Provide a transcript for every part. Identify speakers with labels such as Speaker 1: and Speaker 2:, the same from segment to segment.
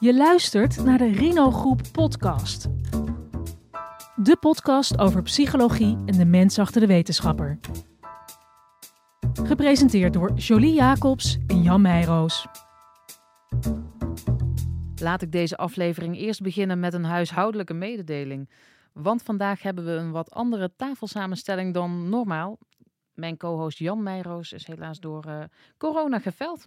Speaker 1: Je luistert naar de Rino Groep podcast. De podcast over psychologie en de mens achter de wetenschapper. Gepresenteerd door Jolie Jacobs en Jan Meijroos.
Speaker 2: Laat ik deze aflevering eerst beginnen met een huishoudelijke mededeling. Want vandaag hebben we een wat andere tafelsamenstelling dan normaal. Mijn co-host Jan Meijroos is helaas door uh, corona geveld.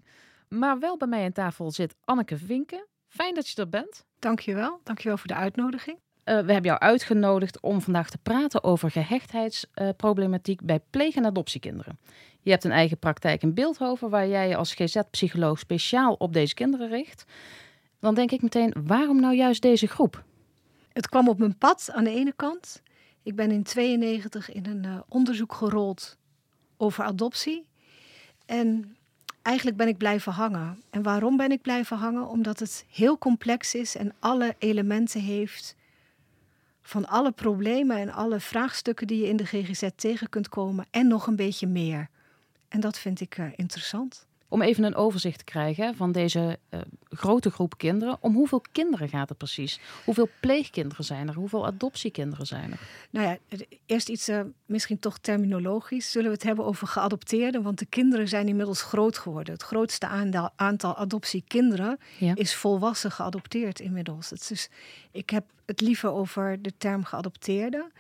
Speaker 2: Maar wel bij mij aan tafel zit Anneke Vinken. Fijn dat je er bent.
Speaker 3: Dankjewel. Dankjewel voor de uitnodiging. Uh,
Speaker 2: we hebben jou uitgenodigd om vandaag te praten over gehechtheidsproblematiek uh, bij pleeg- en adoptiekinderen. Je hebt een eigen praktijk in Beeldhoven waar jij je als GZ-psycholoog speciaal op deze kinderen richt. Dan denk ik meteen, waarom nou juist deze groep?
Speaker 3: Het kwam op mijn pad aan de ene kant. Ik ben in 92 in een uh, onderzoek gerold over adoptie. En eigenlijk ben ik blijven hangen. En waarom ben ik blijven hangen? Omdat het heel complex is en alle elementen heeft van alle problemen en alle vraagstukken die je in de GGZ tegen kunt komen en nog een beetje meer. En dat vind ik uh, interessant.
Speaker 2: Om even een overzicht te krijgen van deze uh, grote groep kinderen. Om hoeveel kinderen gaat het precies? Hoeveel pleegkinderen zijn er? Hoeveel adoptiekinderen zijn er?
Speaker 3: Nou ja, eerst iets uh, misschien toch terminologisch. Zullen we het hebben over geadopteerden? Want de kinderen zijn inmiddels groot geworden. Het grootste aantal, aantal adoptiekinderen ja. is volwassen geadopteerd inmiddels. Dus ik heb het liever over de term geadopteerde.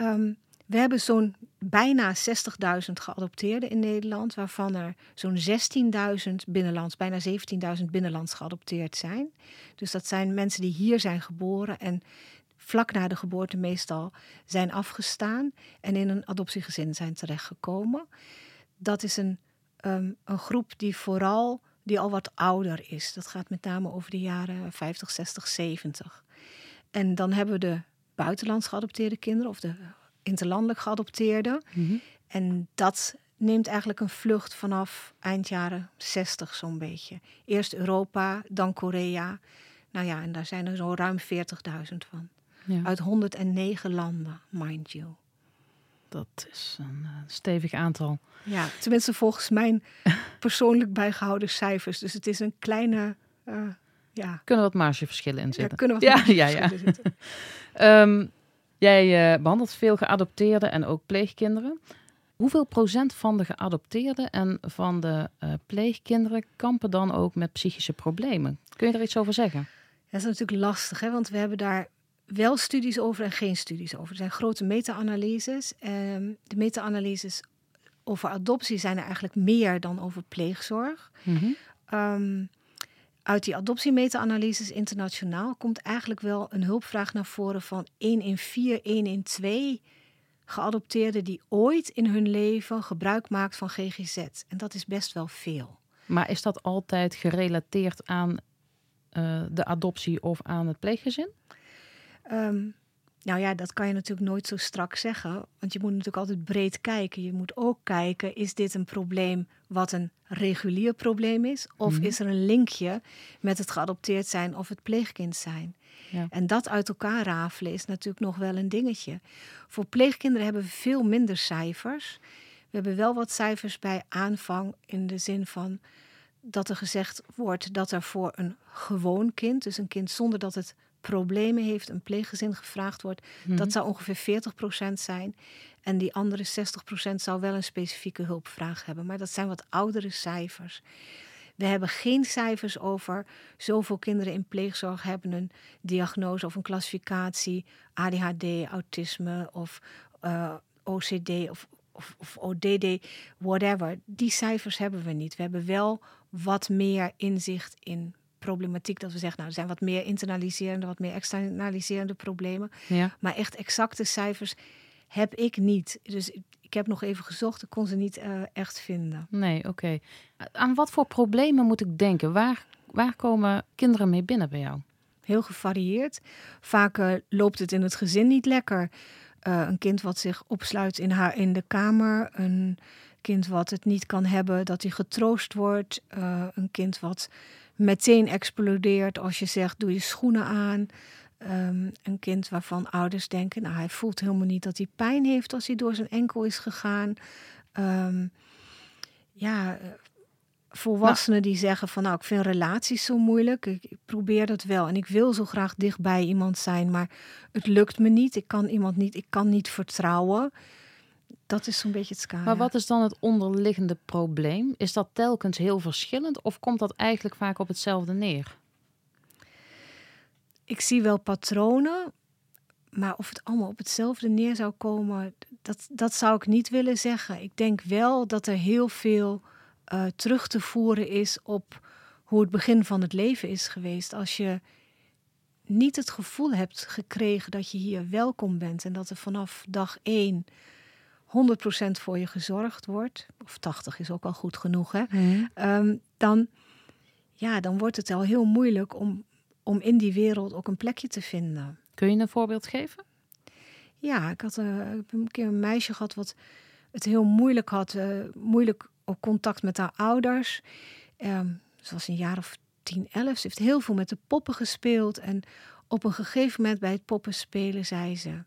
Speaker 3: Um, we hebben zo'n bijna 60.000 geadopteerden in Nederland, waarvan er zo'n 16.000 binnenlands, bijna 17.000 binnenlands geadopteerd zijn. Dus dat zijn mensen die hier zijn geboren en vlak na de geboorte meestal zijn afgestaan en in een adoptiegezin zijn terechtgekomen. Dat is een, um, een groep die vooral die al wat ouder is. Dat gaat met name over de jaren 50, 60, 70. En dan hebben we de buitenlands geadopteerde kinderen of de interlandelijk geadopteerden. Mm -hmm. En dat neemt eigenlijk een vlucht vanaf eind jaren 60 zo'n beetje. Eerst Europa, dan Korea. Nou ja, en daar zijn er zo ruim 40.000 van. Ja. Uit 109 landen, mind you.
Speaker 2: Dat is een uh, stevig aantal.
Speaker 3: Ja, tenminste volgens mijn persoonlijk bijgehouden cijfers. Dus het is een kleine... Uh, ja.
Speaker 2: Kunnen wat margeverschillen in zitten.
Speaker 3: Ja, kunnen wat
Speaker 2: ja, ja, ja. zitten. um, Jij uh, behandelt veel geadopteerden en ook pleegkinderen. Hoeveel procent van de geadopteerden en van de uh, pleegkinderen kampen dan ook met psychische problemen? Kun je er iets over zeggen?
Speaker 3: Dat is natuurlijk lastig, hè? want we hebben daar wel studies over en geen studies over. Er zijn grote meta-analyses. Um, de meta-analyses over adoptie zijn er eigenlijk meer dan over pleegzorg. Mm -hmm. um, uit die adoptiemeta-analyses internationaal komt eigenlijk wel een hulpvraag naar voren van 1 in 4, 1 in 2 geadopteerden die ooit in hun leven gebruik maakt van GGZ. En dat is best wel veel.
Speaker 2: Maar is dat altijd gerelateerd aan uh, de adoptie of aan het pleeggezin?
Speaker 3: Um, nou ja, dat kan je natuurlijk nooit zo strak zeggen. Want je moet natuurlijk altijd breed kijken. Je moet ook kijken, is dit een probleem wat een regulier probleem is? Of -hmm. is er een linkje met het geadopteerd zijn of het pleegkind zijn? Ja. En dat uit elkaar rafelen is natuurlijk nog wel een dingetje. Voor pleegkinderen hebben we veel minder cijfers. We hebben wel wat cijfers bij aanvang in de zin van dat er gezegd wordt dat er voor een gewoon kind, dus een kind zonder dat het problemen heeft, een pleeggezin gevraagd wordt, mm-hmm. dat zou ongeveer 40% zijn. En die andere 60% zou wel een specifieke hulpvraag hebben. Maar dat zijn wat oudere cijfers. We hebben geen cijfers over zoveel kinderen in pleegzorg hebben een diagnose of een klassificatie ADHD, autisme of uh, OCD of, of, of ODD, whatever. Die cijfers hebben we niet. We hebben wel wat meer inzicht in problematiek dat we zeggen, nou, er zijn wat meer internaliserende, wat meer externaliserende problemen. Ja. Maar echt exacte cijfers heb ik niet. Dus ik heb nog even gezocht, ik kon ze niet uh, echt vinden.
Speaker 2: Nee, oké. Okay. Aan wat voor problemen moet ik denken? Waar, waar komen kinderen mee binnen bij jou?
Speaker 3: Heel gevarieerd. Vaak uh, loopt het in het gezin niet lekker. Uh, een kind wat zich opsluit in, haar, in de kamer. Een kind wat het niet kan hebben, dat hij getroost wordt. een kind wat meteen explodeert als je zegt: doe je schoenen aan. Um, een kind waarvan ouders denken: nou, hij voelt helemaal niet dat hij pijn heeft als hij door zijn enkel is gegaan. Um, ja, volwassenen die zeggen van nou, ik vind relaties zo moeilijk. Ik, ik, probeer dat wel en ik wil zo graag dichtbij iemand zijn, maar het lukt me niet. Ik kan iemand niet, ik kan niet vertrouwen. Dat is zo'n beetje het scala.
Speaker 2: Maar wat is dan het onderliggende probleem? Is dat telkens heel verschillend of komt dat eigenlijk vaak op hetzelfde neer?
Speaker 3: Ik zie wel patronen, maar of het allemaal op hetzelfde neer zou komen, dat, dat zou ik niet willen zeggen. Ik denk wel dat er heel veel uh, terug te voeren is op hoe het begin van het leven is geweest. Als je niet het gevoel hebt gekregen dat je hier welkom bent en dat er vanaf dag één 100% voor je gezorgd wordt, of 80 is ook al goed genoeg, hè?
Speaker 2: Mm.
Speaker 3: Um, dan, ja, dan wordt het al heel moeilijk om, om in die wereld ook een plekje te vinden.
Speaker 2: Kun je een voorbeeld geven?
Speaker 3: Ja, ik had uh, heb een keer een meisje gehad wat het heel moeilijk had, uh, moeilijk op contact met haar ouders. Um, ze was een jaar of 10, 11. Ze heeft heel veel met de poppen gespeeld. En op een gegeven moment bij het poppen spelen zei ze: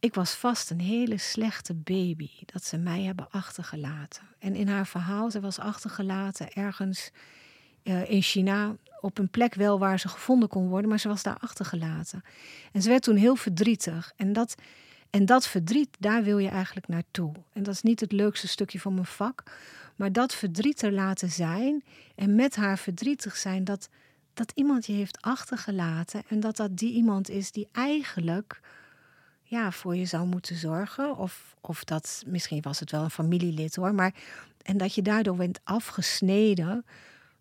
Speaker 3: Ik was vast een hele slechte baby dat ze mij hebben achtergelaten. En in haar verhaal, ze was achtergelaten ergens uh, in China op een plek wel waar ze gevonden kon worden, maar ze was daar achtergelaten. En ze werd toen heel verdrietig. En dat, en dat verdriet, daar wil je eigenlijk naartoe. En dat is niet het leukste stukje van mijn vak, maar dat verdriet er laten zijn en met haar verdrietig zijn dat, dat iemand je heeft achtergelaten en dat dat die iemand is die eigenlijk ja, voor je zou moeten zorgen. Of, of dat, misschien was het wel een familielid hoor, maar en dat je daardoor bent afgesneden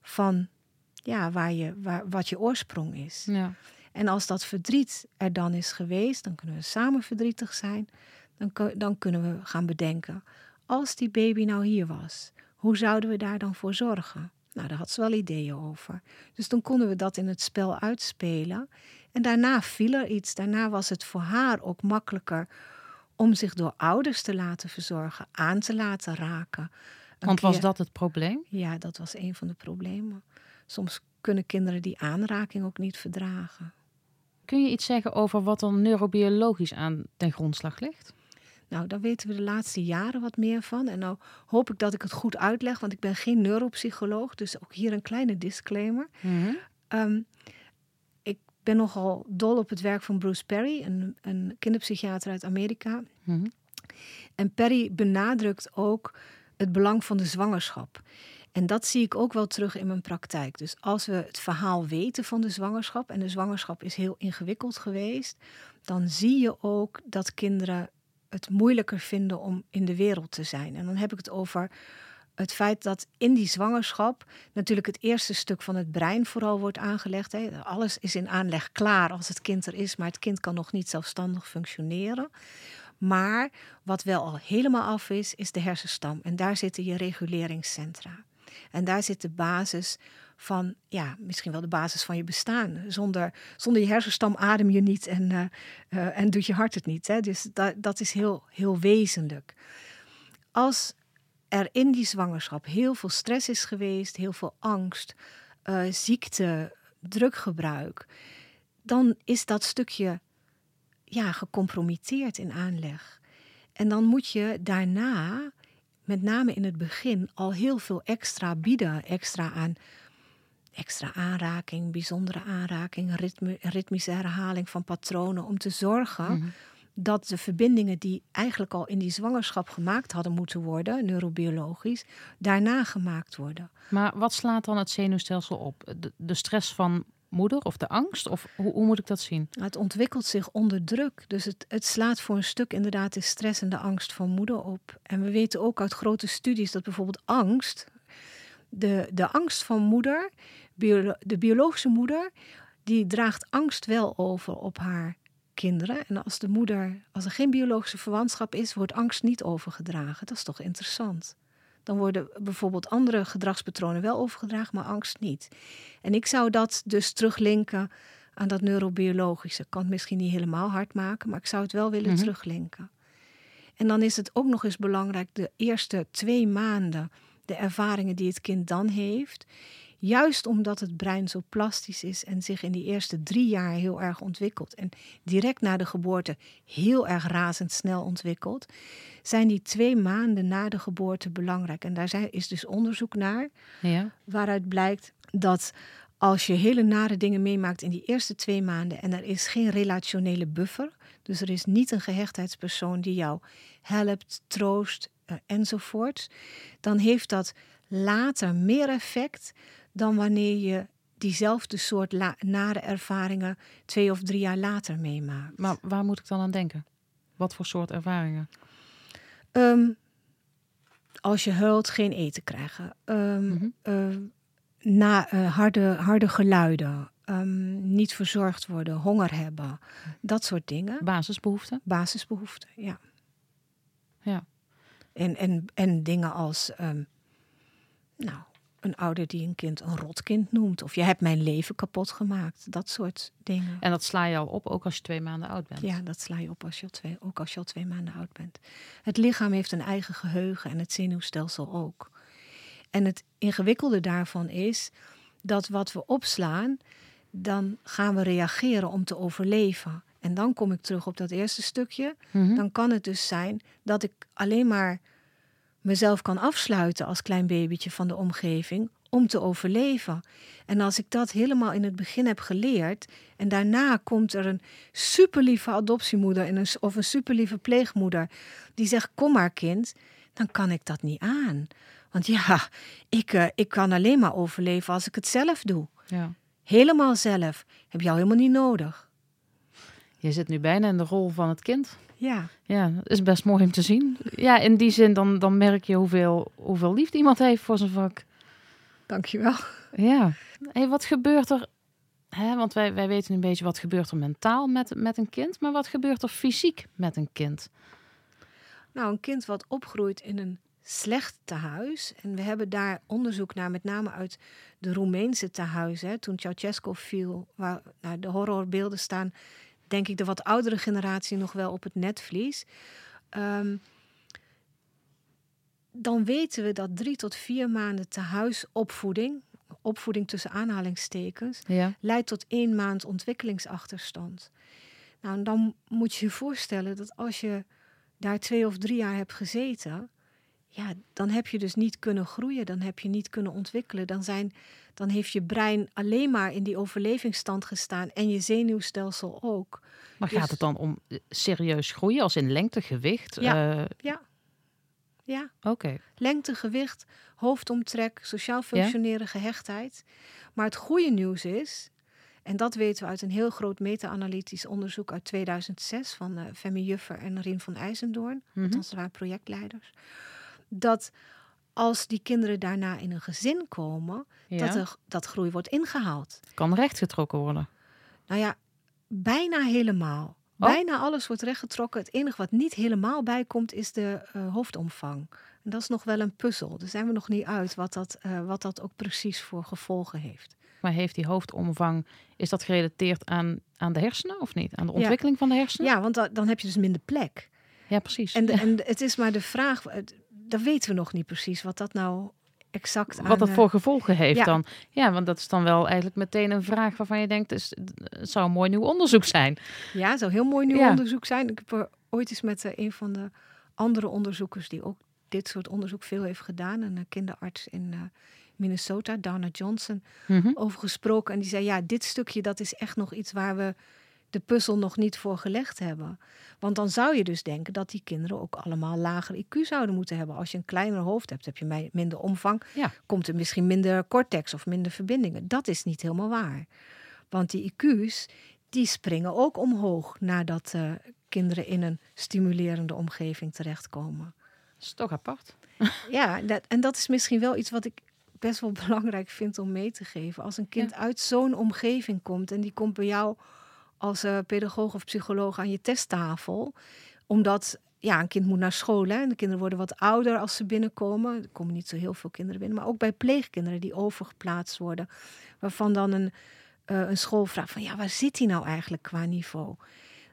Speaker 3: van ja, waar je, waar, wat je oorsprong is.
Speaker 2: Ja.
Speaker 3: En als dat verdriet er dan is geweest, dan kunnen we samen verdrietig zijn. Dan, dan kunnen we gaan bedenken, als die baby nou hier was, hoe zouden we daar dan voor zorgen? Nou, daar had ze wel ideeën over. Dus dan konden we dat in het spel uitspelen. En daarna viel er iets. Daarna was het voor haar ook makkelijker om zich door ouders te laten verzorgen, aan te laten raken. Een
Speaker 2: Want was
Speaker 3: keer-
Speaker 2: dat het probleem?
Speaker 3: Ja, dat was een van de problemen. Soms kunnen kinderen die aanraking ook niet verdragen.
Speaker 2: Kun je iets zeggen over wat er neurobiologisch aan ten grondslag ligt?
Speaker 3: Nou, daar weten we de laatste jaren wat meer van. En nou hoop ik dat ik het goed uitleg, want ik ben geen neuropsycholoog. Dus ook hier een kleine disclaimer. Um, ik ben nogal dol op het werk van Bruce Perry, een, een kinderpsychiater uit Amerika.
Speaker 2: Mhm.
Speaker 3: En Perry benadrukt ook het belang van de zwangerschap. En dat zie ik ook wel terug in mijn praktijk. Dus als we het verhaal weten van de zwangerschap, en de zwangerschap is heel ingewikkeld geweest, dan zie je ook dat kinderen het moeilijker vinden om in de wereld te zijn. En dan heb ik het over het feit dat in die zwangerschap natuurlijk het eerste stuk van het brein vooral wordt aangelegd. Hè. Alles is in aanleg klaar als het kind er is, maar het kind kan nog niet zelfstandig functioneren. Maar wat wel al helemaal af is, is de hersenstam. En daar zitten je reguleringscentra. En daar zit de basis van, ja, misschien wel de basis van je bestaan. Zonder, zonder je hersenstam adem je niet en, uh, uh, en doet je hart het niet. Hè? Dus dat, dat is heel, heel wezenlijk. Als er in die zwangerschap heel veel stress is geweest, heel veel angst, uh, ziekte, druggebruik, dan is dat stukje ja, gecompromitteerd in aanleg. En dan moet je daarna, met name in het begin, al heel veel extra bieden. Extra aan extra aanraking, bijzondere aanraking, ritme, ritmische herhaling van patronen. Om te zorgen
Speaker 2: Mhm.
Speaker 3: dat de verbindingen die eigenlijk al in die zwangerschap gemaakt hadden moeten worden, neurobiologisch, daarna gemaakt worden.
Speaker 2: Maar wat slaat dan het zenuwstelsel op? De, de stress van moeder of de angst? Of hoe, hoe moet ik dat zien?
Speaker 3: Het ontwikkelt zich onder druk. Dus het, het slaat voor een stuk inderdaad de stress en de angst van moeder op. En we weten ook uit grote studies dat bijvoorbeeld angst, de, de angst van moeder, bio, de biologische moeder, die draagt angst wel over op haar kinderen. En als de moeder, als er geen biologische verwantschap is, wordt angst niet overgedragen. Dat is toch interessant. Dan worden bijvoorbeeld andere gedragspatronen wel overgedragen, maar angst niet. En ik zou dat dus teruglinken aan dat neurobiologische. Ik kan het misschien niet helemaal hard maken, maar ik zou het wel willen
Speaker 2: Mhm.
Speaker 3: teruglinken. En dan is het ook nog eens belangrijk, de eerste twee maanden, de ervaringen die het kind dan heeft, Juist omdat het brein zo plastisch is en zich in die eerste drie jaar heel erg ontwikkelt en direct na de geboorte heel erg razendsnel ontwikkelt, zijn die twee maanden na de geboorte belangrijk. En daar is dus onderzoek naar,
Speaker 2: Ja.
Speaker 3: waaruit blijkt dat als je hele nare dingen meemaakt in die eerste twee maanden en er is geen relationele buffer, dus er is niet een gehechtheidspersoon die jou helpt, troost uh, enzovoort, dan heeft dat later meer effect dan wanneer je diezelfde soort nare ervaringen twee of drie jaar later meemaakt.
Speaker 2: Maar waar moet ik dan aan denken? Wat voor soort ervaringen?
Speaker 3: Um, als je huilt, geen eten krijgen. Um, mm -hmm. uh, na uh, harde, harde geluiden. Um, niet verzorgd worden, honger hebben. Dat soort dingen.
Speaker 2: Basisbehoeften?
Speaker 3: Basisbehoeften, ja.
Speaker 2: Ja.
Speaker 3: En, en, en dingen als, nou, een ouder die een kind een rotkind noemt. Of je hebt mijn leven kapot gemaakt. Dat soort dingen.
Speaker 2: En dat sla je al op, ook als je twee maanden oud bent?
Speaker 3: Ja, dat sla je op als je al twee, ook als je al twee maanden oud bent. Het lichaam heeft een eigen geheugen en het zenuwstelsel ook. En het ingewikkelde daarvan is dat wat we opslaan, dan gaan we reageren om te overleven. En dan kom ik terug op dat eerste stukje.
Speaker 2: Mhm.
Speaker 3: Dan kan het dus zijn dat ik alleen maar mezelf kan afsluiten als klein babytje van de omgeving om te overleven. En als ik dat helemaal in het begin heb geleerd en daarna komt er een superlieve adoptiemoeder en een, of een superlieve pleegmoeder die zegt kom maar kind, dan kan ik dat niet aan. Want ja, ik, uh, ik kan alleen maar overleven als ik het zelf doe.
Speaker 2: Ja.
Speaker 3: Helemaal zelf. Heb jou helemaal niet nodig.
Speaker 2: Je zit nu bijna in de rol van het kind.
Speaker 3: Ja.
Speaker 2: Ja, dat is best mooi om te zien. Ja, in die zin dan, dan merk je hoeveel, hoeveel liefde iemand heeft voor zijn vak.
Speaker 3: Dankjewel.
Speaker 2: Ja. Hey, wat gebeurt er... Hè, want wij, wij weten een beetje wat gebeurt er mentaal met, met een kind. Maar wat gebeurt er fysiek met een kind?
Speaker 3: Nou, een kind wat opgroeit in een slecht tehuis. En we hebben daar onderzoek naar, met name uit de Roemeense tehuizen. Toen Ceausescu viel, waar nou, de horrorbeelden staan, denk ik de wat oudere generatie nog wel op het netvlies. Um, dan weten we dat drie tot vier maanden tehuisopvoeding, opvoeding tussen aanhalingstekens,
Speaker 2: ja.
Speaker 3: leidt tot één maand ontwikkelingsachterstand. Nou, dan moet je je voorstellen dat als je daar twee of drie jaar hebt gezeten, ja, dan heb je dus niet kunnen groeien, dan heb je niet kunnen ontwikkelen. Dan, zijn, dan heeft je brein alleen maar in die overlevingsstand gestaan en je zenuwstelsel ook.
Speaker 2: Maar
Speaker 3: Dus-
Speaker 2: gaat het dan om eh, serieus groeien, als in lengte, gewicht?
Speaker 3: Ja.
Speaker 2: Eh,
Speaker 3: Ja. Ja,
Speaker 2: Oké.
Speaker 3: lengte, gewicht, hoofdomtrek, sociaal functioneren, gehechtheid. Maar het goede nieuws is, en dat weten we uit een heel groot meta-analytisch onderzoek uit 2006 van eh Femi Juffer en Rien van IJzendoorn,
Speaker 2: Mhm.
Speaker 3: althans ze waren projectleiders, dat als die kinderen daarna in een gezin komen,
Speaker 2: Ja.
Speaker 3: dat, er, dat groei wordt ingehaald.
Speaker 2: Kan rechtgetrokken worden.
Speaker 3: Nou ja, bijna helemaal.
Speaker 2: Oh.
Speaker 3: Bijna alles wordt rechtgetrokken. Het enige wat niet helemaal bijkomt is de eh, hoofdomvang. En dat is nog wel een puzzel. Daar zijn we nog niet uit wat dat, eh, wat dat ook precies voor gevolgen heeft.
Speaker 2: Maar heeft die hoofdomvang, is dat gerelateerd aan, aan de hersenen of niet? Aan de ontwikkeling van de hersenen?
Speaker 3: Ja, want da- dan heb je dus minder plek.
Speaker 2: Ja, precies.
Speaker 3: En, de- en het is maar de vraag, het- dat weten we nog niet precies, wat dat nou exact aan...
Speaker 2: Wat dat
Speaker 3: eh,
Speaker 2: voor gevolgen heeft
Speaker 3: ja.
Speaker 2: dan. Ja, want dat is dan wel eigenlijk meteen een vraag waarvan je denkt, dus, het zou een mooi nieuw onderzoek zijn.
Speaker 3: Ja, zou heel mooi nieuw
Speaker 2: Ja.
Speaker 3: onderzoek zijn. Ik heb er ooit eens met eh, een van de andere onderzoekers die ook dit soort onderzoek veel heeft gedaan, een eh, kinderarts in eh, Minnesota, Donna Johnson,
Speaker 2: Mhm.
Speaker 3: over gesproken. En die zei, ja, dit stukje dat is echt nog iets waar we de puzzel nog niet voor gelegd hebben. Want dan zou je dus denken dat die kinderen ook allemaal lager IQ zouden moeten hebben. Als je een kleiner hoofd hebt, heb je minder omvang.
Speaker 2: Ja.
Speaker 3: Komt er misschien minder cortex of minder verbindingen. Dat is niet helemaal waar. Want die IQ's, die springen ook omhoog nadat eh, kinderen in een stimulerende omgeving terechtkomen.
Speaker 2: Dat is toch apart.
Speaker 3: Ja, dat, en dat is misschien wel iets wat ik best wel belangrijk vind om mee te geven. Als een kind uit zo'n omgeving komt en die komt bij jou als eh, pedagoog of psycholoog aan je testtafel, omdat ja, een kind moet naar school hè, en de kinderen worden wat ouder als ze binnenkomen. Er komen niet zo heel veel kinderen binnen, maar ook bij pleegkinderen die overgeplaatst worden, waarvan dan een, eh, een school vraagt van ja, waar zit hij nou eigenlijk qua niveau?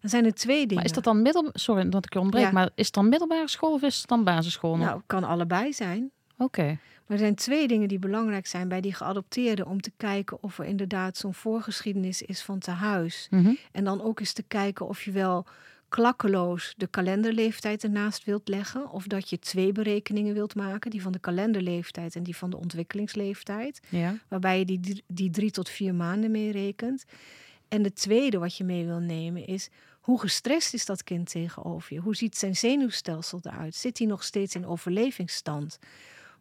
Speaker 3: Dan zijn er twee dingen.
Speaker 2: Maar is dat dan middel... Sorry dat ik je ontbreek,
Speaker 3: Ja.
Speaker 2: maar is het dan middelbare school of is het dan basisschool? nog?
Speaker 3: Nou, kan allebei zijn.
Speaker 2: Oké.
Speaker 3: Maar er zijn twee dingen die belangrijk zijn bij die geadopteerden om te kijken of er inderdaad zo'n voorgeschiedenis is van te huis.
Speaker 2: Mhm.
Speaker 3: En dan ook eens te kijken of je wel klakkeloos de kalenderleeftijd ernaast wilt leggen. Of dat je twee berekeningen wilt maken, die van de kalenderleeftijd en die van de ontwikkelingsleeftijd.
Speaker 2: Ja.
Speaker 3: Waarbij je die, die drie tot vier maanden mee rekent. En de tweede wat je mee wil nemen is, hoe gestrest is dat kind tegenover je? Hoe ziet zijn zenuwstelsel eruit? Zit hij nog steeds in overlevingsstand?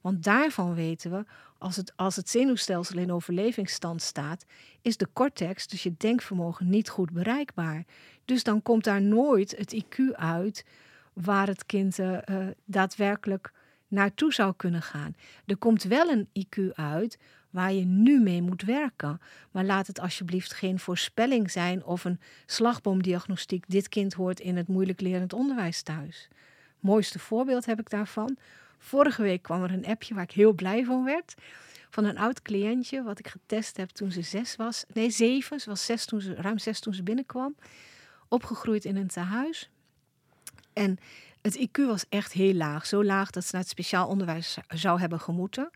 Speaker 3: Want daarvan weten we, als het, als het zenuwstelsel in overlevingsstand staat, is de cortex, dus je denkvermogen, niet goed bereikbaar. Dus dan komt daar nooit het IQ uit waar het kind eh, eh, daadwerkelijk naartoe zou kunnen gaan. Er komt wel een IQ uit waar je nu mee moet werken. Maar laat het alsjeblieft geen voorspelling zijn of een slagboomdiagnostiek. Dit kind hoort in het moeilijk lerend onderwijs thuis. Mooiste voorbeeld heb ik daarvan. Vorige week kwam er een appje waar ik heel blij van werd. Van een oud cliëntje, wat ik getest heb toen ze zes was. Nee, zeven. Ze was zes toen ze, ruim zes toen ze binnenkwam. Opgegroeid in een tehuis. En het IQ was echt heel laag. Zo laag dat ze naar het speciaal onderwijs zou hebben gemoeten.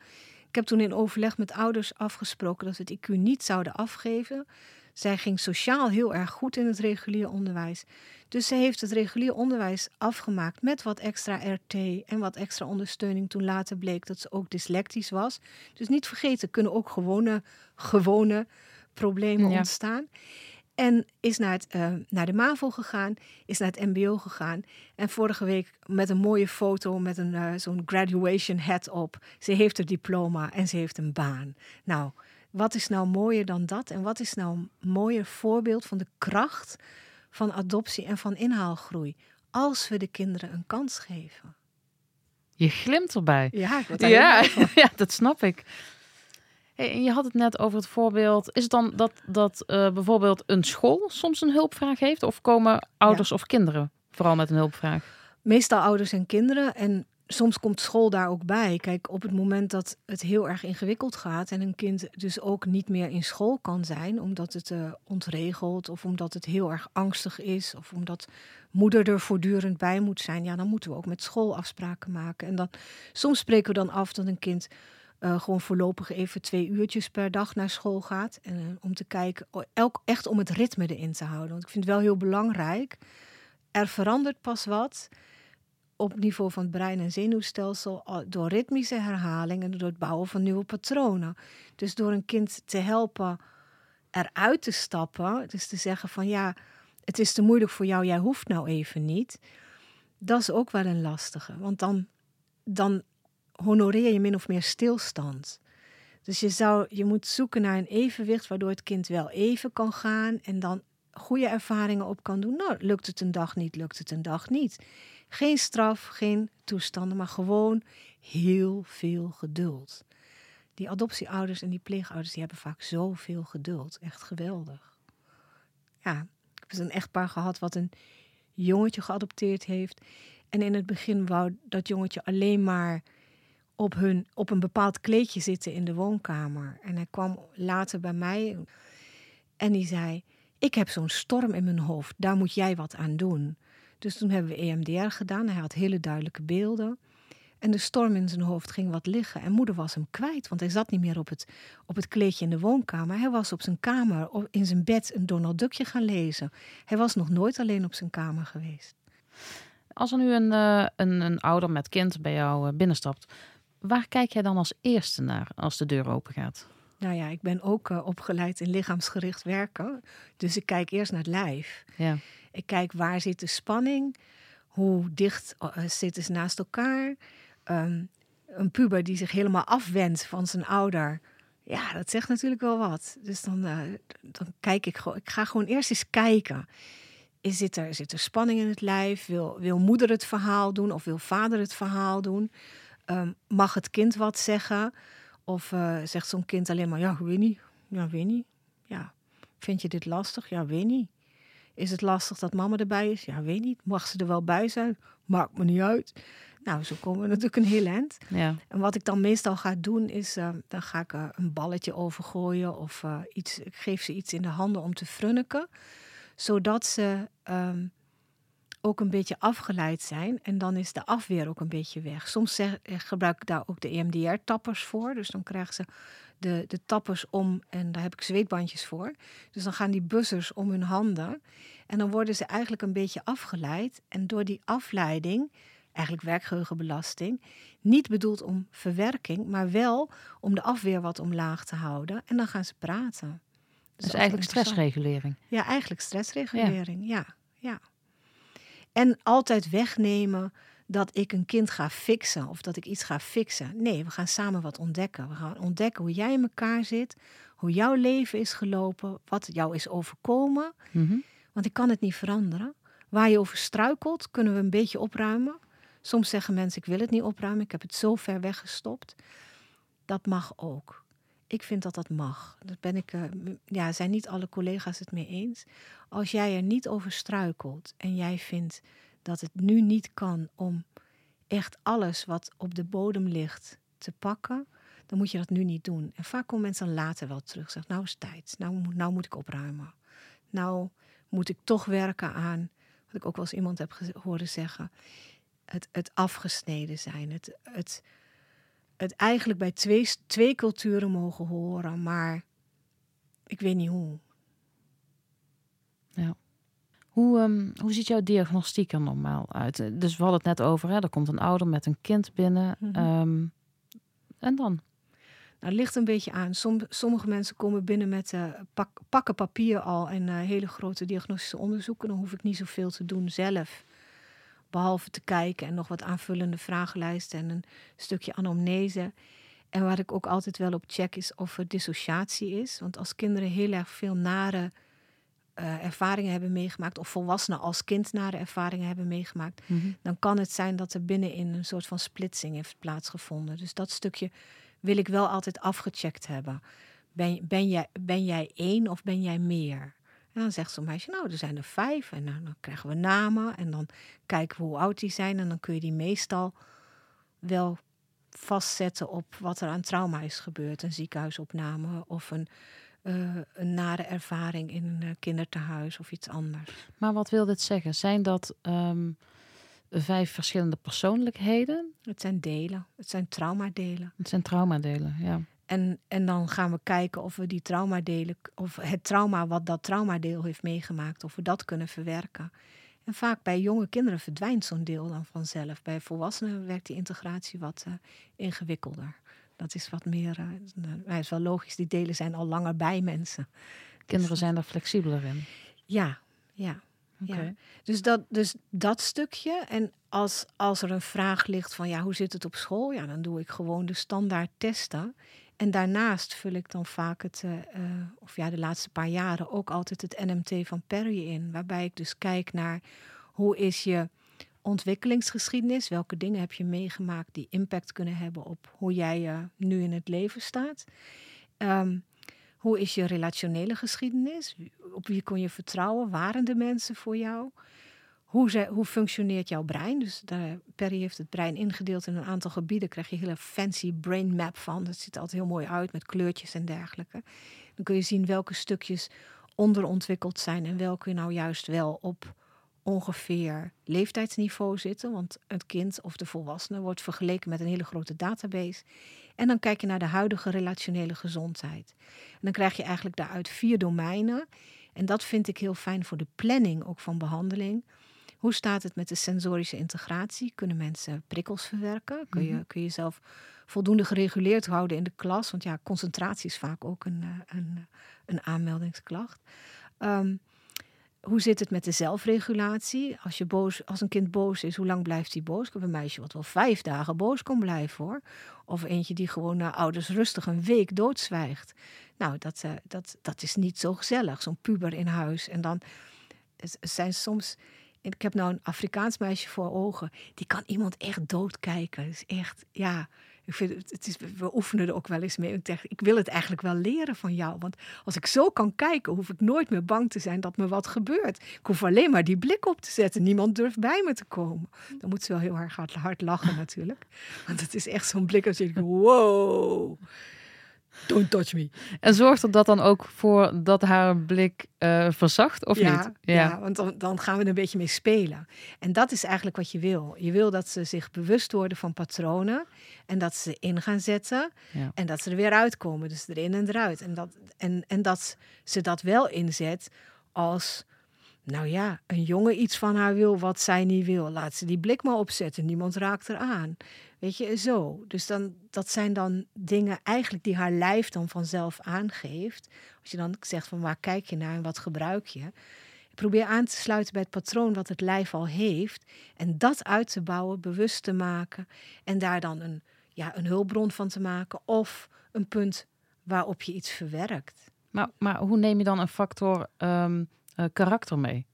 Speaker 3: Ik heb toen in overleg met ouders afgesproken dat we het IQ niet zouden afgeven. Zij ging sociaal heel erg goed in het regulier onderwijs. Dus ze heeft het regulier onderwijs afgemaakt met wat extra RT en wat extra ondersteuning. Toen later bleek dat ze ook dyslectisch was. Dus niet vergeten, kunnen ook gewone, gewone problemen
Speaker 2: Ja.
Speaker 3: ontstaan. En is naar, het, eh, naar de MAVO gegaan, is naar het MBO gegaan. En vorige week met een mooie foto met een, eh, zo'n graduation hat op. Ze heeft het diploma en ze heeft een baan. Nou, wat is nou mooier dan dat? En wat is nou een mooier voorbeeld van de kracht van adoptie en van inhaalgroei? Als we de kinderen een kans geven.
Speaker 2: Je glimt erbij.
Speaker 3: Ja, ik
Speaker 2: Ja, ja, dat snap ik. Hey, en je had het net over het voorbeeld. Is het dan dat, dat eh, bijvoorbeeld een school soms een hulpvraag heeft? Of komen ouders of kinderen vooral met een hulpvraag?
Speaker 3: Meestal ouders en kinderen. En soms komt school daar ook bij. Kijk, op het moment dat het heel erg ingewikkeld gaat en een kind dus ook niet meer in school kan zijn, omdat het eh, ontregelt of omdat het heel erg angstig is of omdat moeder er voortdurend bij moet zijn, ja, dan moeten we ook met school afspraken maken. En dan, soms spreken we dan af dat een kind eh, gewoon voorlopig even twee uurtjes per dag naar school gaat. En, eh, om te kijken, elk, echt om het ritme erin te houden. Want ik vind het wel heel belangrijk. Er verandert pas wat op niveau van het brein en zenuwstelsel door ritmische herhaling en door het bouwen van nieuwe patronen. Dus door een kind te helpen eruit te stappen, dus te zeggen van ja, het is te moeilijk voor jou, jij hoeft nou even niet. Dat is ook wel een lastige, want dan, dan honoreer je min of meer stilstand. Dus je, zou, je moet zoeken naar een evenwicht waardoor het kind wel even kan gaan en dan goede ervaringen op kan doen. Nou, lukt het een dag niet, lukt het een dag niet. Geen straf, geen toestanden, maar gewoon heel veel geduld. Die adoptieouders en die pleegouders die hebben vaak zoveel geduld. Echt geweldig. Ja, ik heb een echtpaar gehad wat een jongetje geadopteerd heeft. En in het begin wou dat jongetje alleen maar op, hun, op een bepaald kleedje zitten in de woonkamer. En hij kwam later bij mij en die zei: Ik heb zo'n storm in mijn hoofd, daar moet jij wat aan doen. Dus toen hebben we EMDR gedaan. Hij had hele duidelijke beelden. En de storm in zijn hoofd ging wat liggen. En moeder was hem kwijt, want hij zat niet meer op het, op het kleedje in de woonkamer. Hij was op zijn kamer, in zijn bed, een Donald Duckje gaan lezen. Hij was nog nooit alleen op zijn kamer geweest.
Speaker 2: Als er nu een, eh, een, een ouder met kind bij jou eh, binnenstapt, waar kijk jij dan als eerste naar als de deur open gaat?
Speaker 3: Nou ja, ik ben ook eh, opgeleid in lichaamsgericht werken. Dus ik kijk eerst naar het lijf.
Speaker 2: Ja.
Speaker 3: Ik kijk waar zit de spanning, hoe dicht eh, zitten ze naast elkaar. Ehm, een puber die zich helemaal afwendt van zijn ouder. Ja, dat zegt natuurlijk wel wat. Dus dan, eh, dan kijk ik gewoon. Ik ga gewoon eerst eens kijken. Is, zit, er, zit er spanning in het lijf? Wil, wil moeder het verhaal doen of wil vader het verhaal doen? Ehm, mag het kind wat zeggen? Of eh, zegt zo'n kind alleen maar: Ja, weet niet. Ja, weet niet. Ja, vind je dit lastig? Ja, weet niet. Is het lastig dat mama erbij is? Ja, weet niet. Mag ze er wel bij zijn? Maakt me niet uit. Nou, zo komen we natuurlijk een heel eind.
Speaker 2: Ja.
Speaker 3: En wat ik dan meestal ga doen is, eh, dan ga ik er een balletje overgooien of eh, iets, ik geef ze iets in de handen om te frunniken, zodat ze ehm, ook een beetje afgeleid zijn. En dan is de afweer ook een beetje weg. Soms zeg, eh, gebruik ik daar ook de EMDR-tappers voor. Dus dan krijgen ze de, de tappers om en daar heb ik zweetbandjes voor. Dus dan gaan die buzzers om hun handen. En dan worden ze eigenlijk een beetje afgeleid. En door die afleiding, eigenlijk werkgeheugenbelasting, niet bedoeld om verwerking, maar wel om de afweer wat omlaag te houden. En dan gaan ze praten.
Speaker 2: Is eigenlijk stressregulering.
Speaker 3: Ja, eigenlijk stressregulering. Ja. ja, En altijd wegnemen dat ik een kind ga fixen of dat ik iets ga fixen. Nee, we gaan samen wat ontdekken. We gaan ontdekken hoe jij in elkaar zit, hoe jouw leven is gelopen, wat jou is overkomen.
Speaker 2: Mhm.
Speaker 3: Want ik kan het niet veranderen. Waar je over struikelt, kunnen we een beetje opruimen. Soms zeggen mensen: Ik wil het niet opruimen, ik heb het zo ver weggestopt. Dat mag ook. Ik vind dat dat mag. Dat ben ik, uh, ja, zijn niet alle collega's het mee eens. Als jij er niet over struikelt en jij vindt dat het nu niet kan om echt alles wat op de bodem ligt te pakken, dan moet je dat nu niet doen. En vaak komen mensen later wel terug. Zeggen, nou is het tijd. Nou, nou moet ik opruimen. Nou moet ik toch werken aan, wat ik ook wel eens iemand heb horen zeggen, het, het afgesneden zijn. Het, het, het eigenlijk bij twee, twee culturen mogen horen, maar ik weet niet hoe.
Speaker 2: Ja. Hoe, um, hoe ziet jouw diagnostiek er normaal uit? Dus we hadden het net over, hè? er komt een ouder met een kind binnen. Um, en dan?
Speaker 3: Nou, het ligt een beetje aan. Som, sommige mensen komen binnen met uh, pak, pakken papier al en uh, hele grote diagnostische onderzoeken. Dan hoef ik niet zoveel te doen zelf. Behalve te kijken en nog wat aanvullende vragenlijsten en een stukje anamnese. En waar ik ook altijd wel op check is of er dissociatie is. Want als kinderen heel erg veel nare uh, ervaringen hebben meegemaakt, of volwassenen als kind nare ervaringen hebben meegemaakt,
Speaker 2: mm -hmm.
Speaker 3: dan kan het zijn dat er binnenin een soort van splitsing heeft plaatsgevonden. Dus dat stukje wil ik wel altijd afgecheckt hebben. Ben, ben, jij, ben jij één of ben jij meer? En dan zegt zo'n meisje, nou, er zijn er vijf. En dan, dan krijgen we namen en dan kijken we hoe oud die zijn. En dan kun je die meestal wel vastzetten op wat er aan trauma is gebeurd. Een ziekenhuisopname of een, uh, een nare ervaring in een uh, kinderthuis of iets anders.
Speaker 2: Maar wat wil dit zeggen? Zijn dat um, vijf verschillende persoonlijkheden?
Speaker 3: Het zijn delen. Het zijn traumadelen.
Speaker 2: Het zijn traumadelen, ja.
Speaker 3: En, en dan gaan we kijken of we die traumadelen, of het trauma wat dat traumadeel heeft meegemaakt, of we dat kunnen verwerken. En vaak bij jonge kinderen verdwijnt zo'n deel dan vanzelf. Bij volwassenen werkt die integratie wat uh, ingewikkelder. Dat is wat meer, uh, is wel logisch, die delen zijn al langer bij mensen.
Speaker 2: Kinderen dus, zijn er flexibeler in.
Speaker 3: Ja, ja.
Speaker 2: Okay.
Speaker 3: ja. Dus, dat, dus dat stukje. En als, als er een vraag ligt van ja, hoe zit het op school? Ja, dan doe ik gewoon de standaard testen. En daarnaast vul ik dan vaak het, uh, uh, of ja, de laatste paar jaren ook altijd het NMT van Perry in. Waarbij ik dus kijk naar hoe is je ontwikkelingsgeschiedenis, welke dingen heb je meegemaakt die impact kunnen hebben op hoe jij uh, nu in het leven staat. Um, hoe is je relationele geschiedenis? Op wie kon je vertrouwen? Waren de mensen voor jou? Hoe, hoe functioneert jouw brein? Dus de, Perry heeft het brein ingedeeld in een aantal gebieden. Daar krijg je een hele fancy brain map van. Dat ziet er altijd heel mooi uit met kleurtjes en dergelijke. Dan kun je zien welke stukjes onderontwikkeld zijn en welke nou juist wel op ongeveer leeftijdsniveau zitten. Want het kind of de volwassene wordt vergeleken met een hele grote database. En dan kijk je naar de huidige relationele gezondheid. En dan krijg je eigenlijk daaruit vier domeinen. En dat vind ik heel fijn voor de planning ook van behandeling. Hoe staat het met de sensorische integratie? Kunnen mensen prikkels verwerken? Kun je, kun je zelf voldoende gereguleerd houden in de klas? Want ja, concentratie is vaak ook een, een, een aanmeldingsklacht. Um, hoe zit het met de zelfregulatie? Als, je boos, als een kind boos is, hoe lang blijft hij boos? Ik heb een meisje wat wel vijf dagen boos kon blijven hoor. Of eentje die gewoon naar ouders rustig een week doodzwijgt. Nou, dat, uh, dat, dat is niet zo gezellig, zo'n puber in huis. En dan zijn soms ik heb nou een Afrikaans meisje voor ogen. Die kan iemand echt doodkijken. Dus echt, ja. Ik vind het, is, we oefenen er ook wel eens mee. Ik, dacht, ik wil het eigenlijk wel leren van jou. Want als ik zo kan kijken, hoef ik nooit meer bang te zijn dat me wat gebeurt. Ik hoef alleen maar die blik op te zetten. Niemand durft bij me te komen. Dan moet ze wel heel hard, hard lachen natuurlijk. Want het is echt zo'n blik als je denkt, wow. Don't touch me.
Speaker 2: En zorgt er dat dan ook voor dat haar blik uh, verzacht of
Speaker 3: ja,
Speaker 2: niet?
Speaker 3: Ja, ja want dan, dan, gaan we er een beetje mee spelen. En dat is eigenlijk wat je wil. Je wil dat ze zich bewust worden van patronen en dat ze in gaan zetten ja. en dat ze er weer uitkomen. Dus erin en eruit. En dat, en, en dat ze dat wel inzet als nou ja, een jongen iets van haar wil wat zij niet wil. Laat ze die blik maar opzetten. Niemand raakt er aan. Weet je, zo. Dus dan, dat zijn dan dingen eigenlijk die haar lijf dan vanzelf aangeeft. Als je dan zegt van waar kijk je naar en wat gebruik je. Probeer aan te sluiten bij het patroon wat het lijf al heeft. En dat uit te bouwen, bewust te maken. En daar dan een, ja, een hulpbron van te maken. Of een punt waarop je iets verwerkt.
Speaker 2: Maar, maar hoe neem je dan een factor um, uh, karakter mee?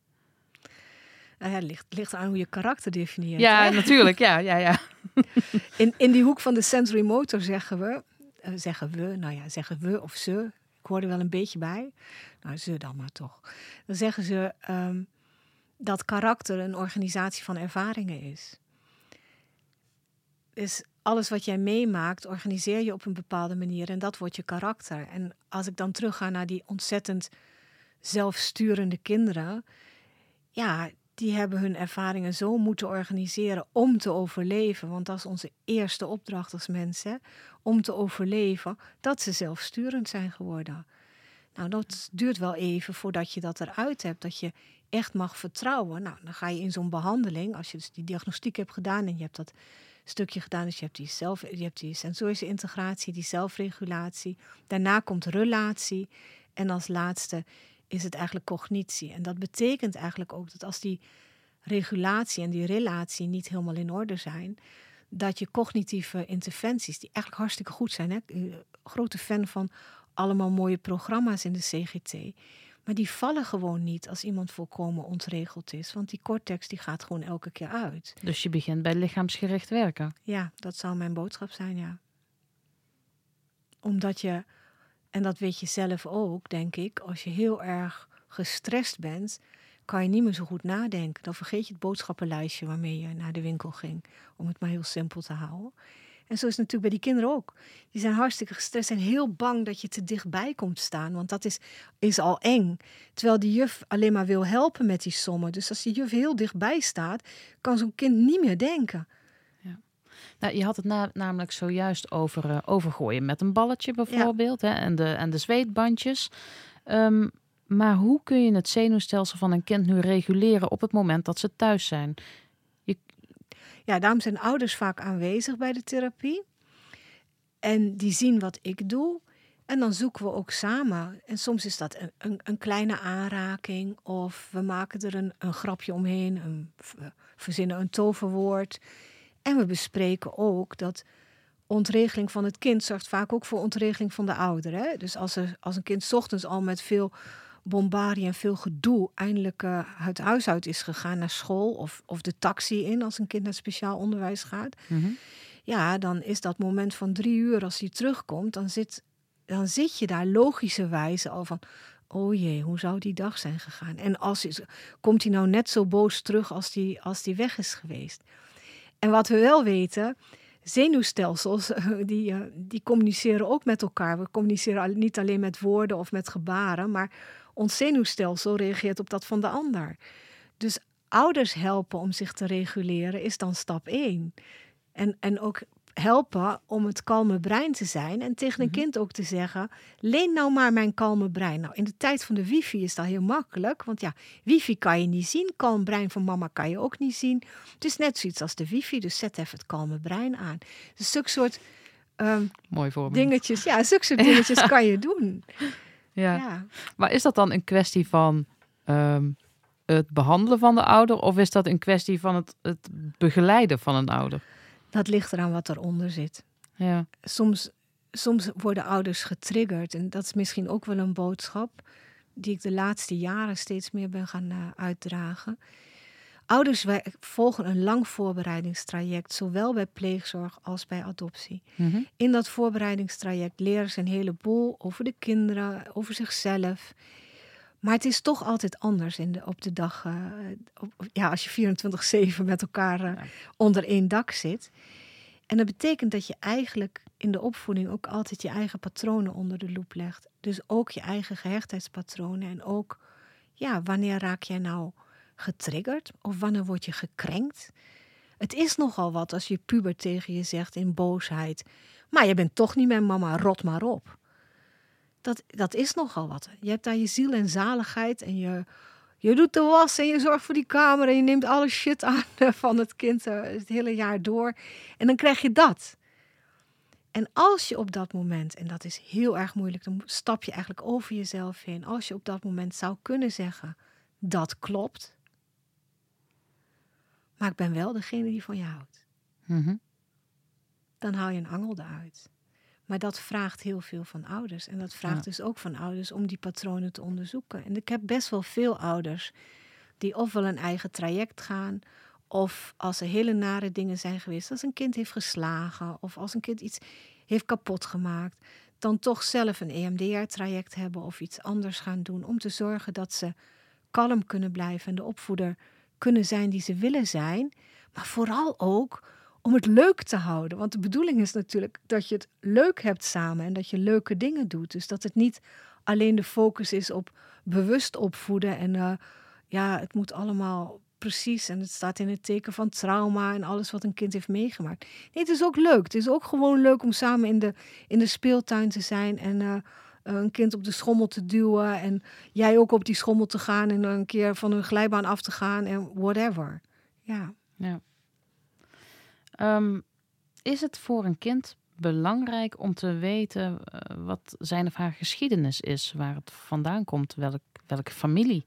Speaker 3: Nou ja, het ligt, ligt aan hoe je karakter definieert.
Speaker 2: Ja, natuurlijk. Ja, ja, ja.
Speaker 3: In, in die hoek van de sensory motor zeggen we, uh, zeggen we, nou ja, zeggen we of ze, ik hoor er wel een beetje bij, nou ze dan maar toch. Dan zeggen ze um, dat karakter een organisatie van ervaringen is. Dus alles wat jij meemaakt, organiseer je op een bepaalde manier en dat wordt je karakter. En als ik dan terugga naar die ontzettend zelfsturende kinderen, ja, die hebben hun ervaringen zo moeten organiseren om te overleven. Want dat is onze eerste opdracht als mensen, om te overleven, dat ze zelfsturend zijn geworden. Nou, dat duurt wel even voordat je dat eruit hebt, dat je echt mag vertrouwen. Nou, dan ga je in zo'n behandeling, als je dus die diagnostiek hebt gedaan en je hebt dat stukje gedaan, dus je hebt die, zelf, je hebt die sensorische integratie, die zelfregulatie. Daarna komt relatie en als laatste is het eigenlijk cognitie. En dat betekent eigenlijk ook dat als die regulatie en die relatie niet helemaal in orde zijn, dat je cognitieve interventies, die eigenlijk hartstikke goed zijn, hè? grote fan van allemaal mooie programma's in de CGT, maar die vallen gewoon niet als iemand volkomen ontregeld is. Want die cortex die gaat gewoon elke keer uit.
Speaker 2: Dus je begint bij lichaamsgericht werken?
Speaker 3: Ja, dat zou mijn boodschap zijn, ja. Omdat je en dat weet je zelf ook, denk ik. Als je heel erg gestrest bent, kan je niet meer zo goed nadenken. Dan vergeet je het boodschappenlijstje waarmee je naar de winkel ging. Om het maar heel simpel te houden. En zo is het natuurlijk bij die kinderen ook. Die zijn hartstikke gestrest en heel bang dat je te dichtbij komt staan. Want dat is, is al eng. Terwijl die juf alleen maar wil helpen met die sommen. Dus als die juf heel dichtbij staat, kan zo'n kind niet meer denken.
Speaker 2: Nou, je had het namelijk zojuist over uh, overgooien met een balletje bijvoorbeeld. Hè, en, de, en de zweetbandjes. Um, maar hoe kun je het zenuwstelsel van een kind nu reguleren op het moment dat ze thuis zijn? Je...
Speaker 3: Ja, daarom zijn ouders vaak aanwezig bij de therapie. En die zien wat ik doe. En dan zoeken we ook samen. En soms is dat een, een, een kleine aanraking. Of we maken er een, een grapje omheen. Een, verzinnen een toverwoord. En we bespreken ook dat ontregeling van het kind zorgt vaak ook voor ontregeling van de ouder. Hè? Dus als, er, als een kind ochtends al met veel bombardie en veel gedoe eindelijk uh, het huis uit is gegaan naar school of, of de taxi in als een kind naar speciaal onderwijs gaat. Mhm. Ja, dan is dat moment van drie uur als hij terugkomt, dan zit, dan zit je daar logischerwijze al van, oh jee, hoe zou die dag zijn gegaan? En als, komt hij nou net zo boos terug als die, als die weg is geweest? En wat we wel weten, zenuwstelsels, die, eh, die communiceren ook met elkaar. We communiceren niet alleen met woorden of met gebaren, maar ons zenuwstelsel reageert op dat van de ander. Dus ouders helpen om zich te reguleren is dan stap één. En, en ook helpen om het kalme brein te zijn. En tegen een mhm. kind ook te zeggen: leen nou maar mijn kalme brein. Nou, in de tijd van de wifi is dat heel makkelijk. Want ja, wifi kan je niet zien. Kalm brein van mama kan je ook niet zien. Het is net zoiets als de wifi. Dus zet even het kalme brein aan. Dus zulke soort um,
Speaker 2: Mooi voorbeeld.
Speaker 3: dingetjes. Ja, zulke soort dingetjes kan je doen.
Speaker 2: Ja. ja. Maar is dat dan een kwestie van ehm, het behandelen van de ouder? Of is dat een kwestie van het, het begeleiden van een ouder?
Speaker 3: Dat ligt eraan wat eronder zit. Ja. Soms, soms worden ouders getriggerd. En dat is misschien ook wel een boodschap die ik de laatste jaren steeds meer ben gaan uh, uitdragen. Ouders volgen een lang voorbereidingstraject, zowel bij pleegzorg als bij adoptie. Mhm. In dat voorbereidingstraject leren ze een heleboel over de kinderen, over zichzelf. Maar het is toch altijd anders in de, op de dag, uh, op, ja, als je 24-7 met elkaar uh, onder één dak zit. En dat betekent dat je eigenlijk in de opvoeding ook altijd je eigen patronen onder de loep legt. Dus ook je eigen gehechtheidspatronen. En ook, ja, wanneer raak jij nou getriggerd? Of wanneer word je gekrenkt? Het is nogal wat als je puber tegen je zegt in boosheid. Maar je bent toch niet mijn mama, rot maar op. Dat, dat is nogal wat. Je hebt daar je ziel en zaligheid en je, je doet de was en je zorgt voor die kamer en je neemt alle shit aan van het kind eh, het hele jaar door. En dan krijg je dat. En als je op dat moment, en dat is heel erg moeilijk, dan stap je eigenlijk over jezelf heen. Als je op dat moment zou kunnen zeggen, dat klopt. Maar ik ben wel degene die van je houdt.
Speaker 2: Mhm.
Speaker 3: Dan haal je een angel eruit. Maar dat vraagt heel veel van ouders. En dat vraagt
Speaker 2: Ja.
Speaker 3: dus ook van ouders om die patronen te onderzoeken. En ik heb best wel veel ouders die ofwel een eigen traject gaan, of als er hele nare dingen zijn geweest, als een kind heeft geslagen, of als een kind iets heeft kapot gemaakt, dan toch zelf een EMDR-traject hebben of iets anders gaan doen om te zorgen dat ze kalm kunnen blijven en de opvoeder kunnen zijn die ze willen zijn, maar vooral ook om het leuk te houden. Want de bedoeling is natuurlijk dat je het leuk hebt samen en dat je leuke dingen doet. Dus dat het niet alleen de focus is op bewust opvoeden en eh, ja, het moet allemaal precies en het staat in het teken van trauma en alles wat een kind heeft meegemaakt. Nee, het is ook leuk. Het is ook gewoon leuk om samen in de, in de speeltuin te zijn en eh, een kind op de schommel te duwen en jij ook op die schommel te gaan en een keer van een glijbaan af te gaan en whatever. Ja.
Speaker 2: Ja. Ehm, is het voor een kind belangrijk om te weten eh, wat zijn of haar geschiedenis is, waar het vandaan komt, welk, welke familie?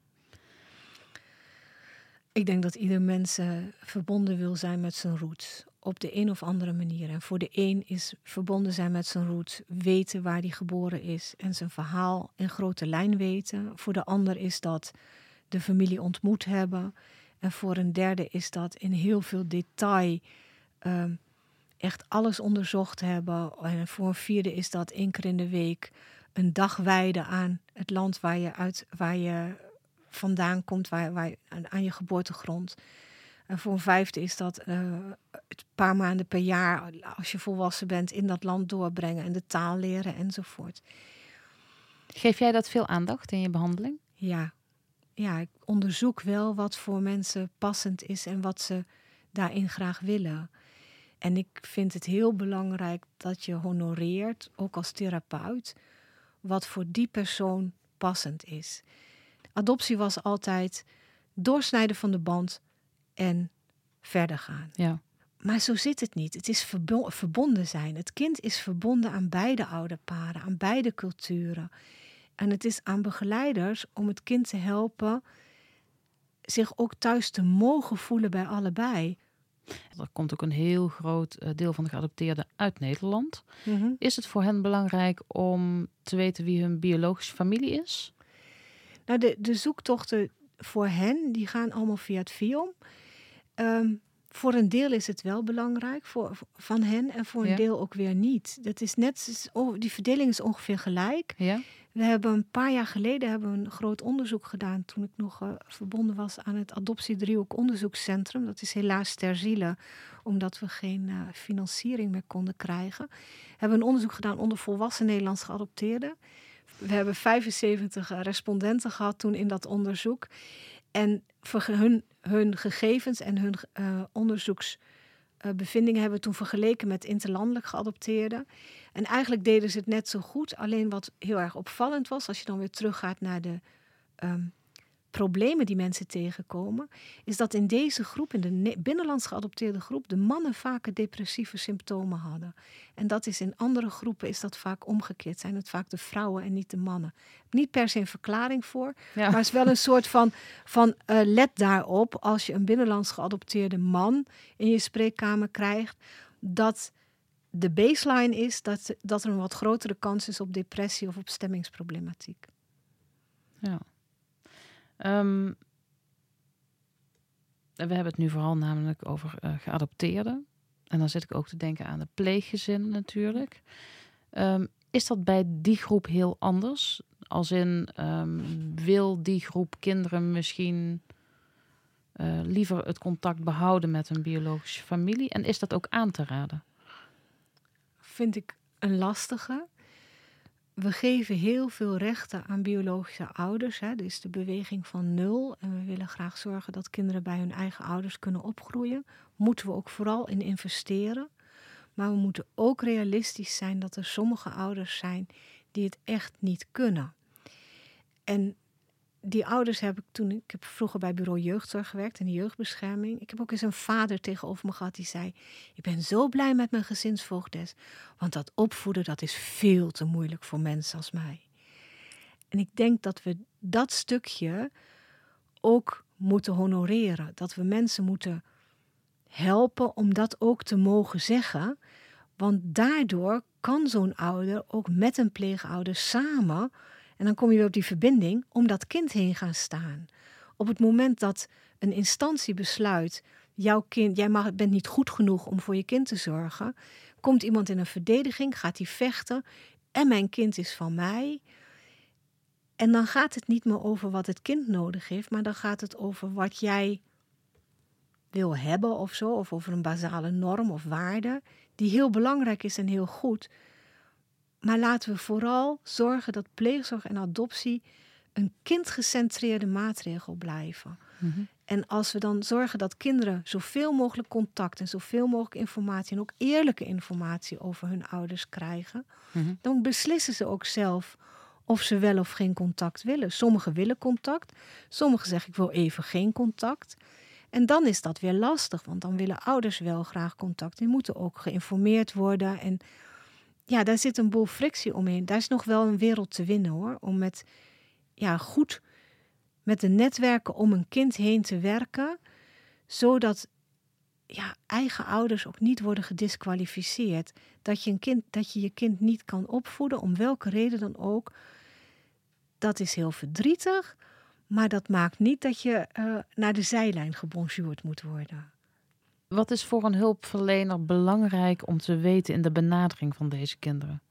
Speaker 3: Ik denk dat ieder mens eh, verbonden wil zijn met zijn roots. Op de een of andere manier. En voor de een is verbonden zijn met zijn roots weten waar hij geboren is en zijn verhaal in grote lijn weten. Voor de ander is dat de familie ontmoet hebben. En voor een derde is dat in heel veel detail ehm, echt alles onderzocht hebben. En voor een vierde is dat één keer in de week een dag wijden aan het land waar je, uit, waar je vandaan komt, waar, waar, aan, je geboortegrond. En voor een vijfde is dat eh, het paar maanden per jaar, als je volwassen bent, in dat land doorbrengen en de taal leren enzovoort.
Speaker 2: Geef jij dat veel aandacht in je behandeling?
Speaker 3: Ja, ja, ik onderzoek wel wat voor mensen passend is en wat ze daarin graag willen. En ik vind het heel belangrijk dat je honoreert, ook als therapeut, wat voor die persoon passend is. Adoptie was altijd doorsnijden van de band en verder gaan.
Speaker 2: Ja.
Speaker 3: Maar zo zit het niet. Het is verbo- verbonden zijn. Het kind is verbonden aan beide ouderparen, aan beide culturen. En het is aan begeleiders om het kind te helpen zich ook thuis te mogen voelen bij allebei.
Speaker 2: Er komt ook een heel groot eh, deel van de geadopteerden uit Nederland. Is het voor hen belangrijk om te weten wie hun biologische familie is?
Speaker 3: Nou, de, de zoektochten voor hen, die gaan allemaal via het FIOM. Ehm, voor een deel is het wel belangrijk voor, van hen en voor een
Speaker 2: Ja.
Speaker 3: deel ook weer niet. Dat is net, die verdeling is ongeveer gelijk.
Speaker 2: Ja.
Speaker 3: We hebben een paar jaar geleden hebben we een groot onderzoek gedaan toen ik nog eh, verbonden was aan het Adoptiedriehoek Onderzoekscentrum. Dat is helaas ter ziele, omdat we geen eh, financiering meer konden krijgen. We hebben een onderzoek gedaan onder volwassen Nederlands geadopteerden. We hebben 75 eh, respondenten gehad toen in dat onderzoek. En verge- hun, hun gegevens en hun eh, onderzoeksbevindingen hebben toen vergeleken met interlandelijk geadopteerden. En eigenlijk deden ze het net zo goed. Alleen wat heel erg opvallend was, als je dan weer teruggaat naar de ehm, problemen die mensen tegenkomen, is dat in deze groep, in de ne- binnenlands geadopteerde groep, de mannen vaker depressieve symptomen hadden. En dat is in andere groepen is dat vaak omgekeerd. Zijn het vaak de vrouwen en niet de mannen. Niet per se een verklaring voor,
Speaker 2: Ja.
Speaker 3: maar het is wel een soort van, van eh, let daarop als je een binnenlands geadopteerde man in je spreekkamer krijgt, dat de baseline is dat, dat er een wat grotere kans is op depressie of op stemmingsproblematiek.
Speaker 2: Ja. Ehm, we hebben het nu vooral namelijk over eh, geadopteerden. En dan zit ik ook te denken aan de pleeggezinnen natuurlijk. Ehm, is dat bij die groep heel anders? Als in, ehm, wil die groep kinderen misschien eh, liever het contact behouden met hun biologische familie? En is dat ook aan te raden?
Speaker 3: vind ik een lastige. We geven heel veel rechten aan biologische ouders. Hè. Is de beweging van nul. En we willen graag zorgen dat kinderen bij hun eigen ouders kunnen opgroeien. Moeten we ook vooral in investeren. Maar we moeten ook realistisch zijn dat er sommige ouders zijn die het echt niet kunnen. En die ouders heb ik toen, ik heb vroeger bij bureau jeugdzorg gewerkt in de jeugdbescherming. Ik heb ook eens een vader tegenover me gehad die zei: Ik ben zo blij met mijn gezinsvoogdes, want dat opvoeden dat is veel te moeilijk voor mensen als mij. En ik denk dat we dat stukje ook moeten honoreren. Dat we mensen moeten helpen om dat ook te mogen zeggen. Want daardoor kan zo'n ouder ook met een pleegouder samen en dan kom je weer op die verbinding om dat kind heen gaan staan. Op het moment dat een instantie besluit, jouw kind, jij mag, bent niet goed genoeg om voor je kind te zorgen, komt iemand in een verdediging, gaat hij vechten en mijn kind is van mij. En dan gaat het niet meer over wat het kind nodig heeft, maar dan gaat het over wat jij wil hebben of zo, of over een basale norm of waarde, die heel belangrijk is en heel goed. Maar laten we vooral zorgen dat pleegzorg en adoptie een kindgecentreerde maatregel blijven. Mhm. En als we dan zorgen dat kinderen zoveel mogelijk contact en zoveel mogelijk informatie en ook eerlijke informatie over hun ouders krijgen, mhm. dan beslissen ze ook zelf of ze wel of geen contact willen. Sommigen willen contact, sommigen zeggen ik wil even geen contact. En dan is dat weer lastig, want dan willen ouders wel graag contact. Die moeten ook geïnformeerd worden en ja, daar zit een boel frictie omheen. Daar is nog wel een wereld te winnen hoor. Om met ja, goed met de netwerken om een kind heen te werken. Zodat ja, eigen ouders ook niet worden gedisqualificeerd. Dat je, een kind, dat je je kind niet kan opvoeden, om welke reden dan ook. Dat is heel verdrietig. Maar dat maakt niet dat je uh, naar de zijlijn gebonjourd moet worden.
Speaker 2: Wat is voor een hulpverlener belangrijk om te weten in de benadering van deze kinderen?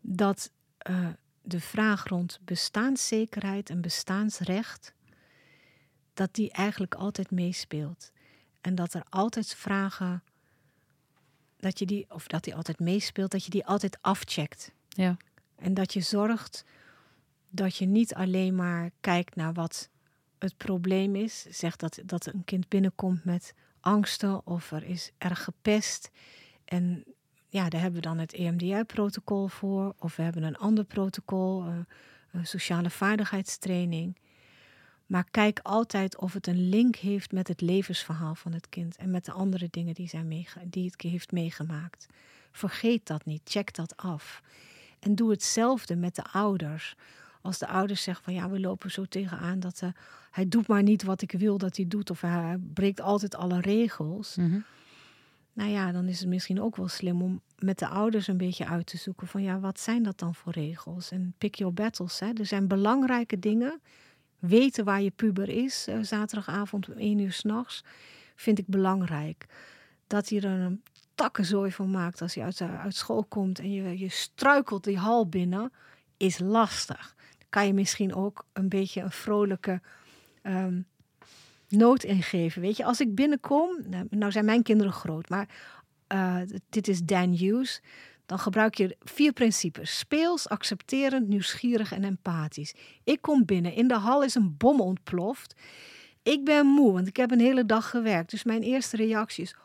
Speaker 3: Dat uh, de vraag rond bestaanszekerheid en bestaansrecht, dat die eigenlijk altijd meespeelt. En dat er altijd vragen, dat je die, of dat die altijd meespeelt, dat je die altijd afcheckt.
Speaker 2: Ja.
Speaker 3: En dat je zorgt dat je niet alleen maar kijkt naar wat het probleem is. Zegt dat, dat een kind binnenkomt met angsten of er is erg gepest. En ja, daar hebben we dan het EMDR-protocol voor. Of we hebben een ander protocol, uh, een sociale vaardigheidstraining. Maar kijk altijd of het een link heeft met het levensverhaal van het kind en met de andere dingen die, zijn meege die het heeft meegemaakt. Vergeet dat niet, check dat af. En doe hetzelfde met de ouders. Als de ouders zeggen van ja, we lopen zo tegenaan dat uh, hij doet maar niet wat ik wil dat hij doet. Of hij breekt altijd alle regels. Mm Nou ja, dan is het misschien ook wel slim om met de ouders een beetje uit te zoeken van ja, wat zijn dat dan voor regels? En pick your battles. Hè? Er zijn belangrijke dingen. Weten waar je puber is, uh, zaterdagavond om één uur s'nachts, vind ik belangrijk. Dat hij er een takkenzooi van maakt als hij uit, uh, uit school komt en je, je struikelt die hal binnen, is lastig kan je misschien ook een beetje een vrolijke um, noot ingeven. Weet je, als ik binnenkom, nou, nou zijn mijn kinderen groot, maar uh, dit is Dan Hughes. Dan gebruik je vier principes: speels, accepterend, nieuwsgierig en empathisch. Ik kom binnen, in de hal is een bom ontploft. Ik ben moe, want ik heb een hele dag gewerkt. Dus mijn eerste reactie is: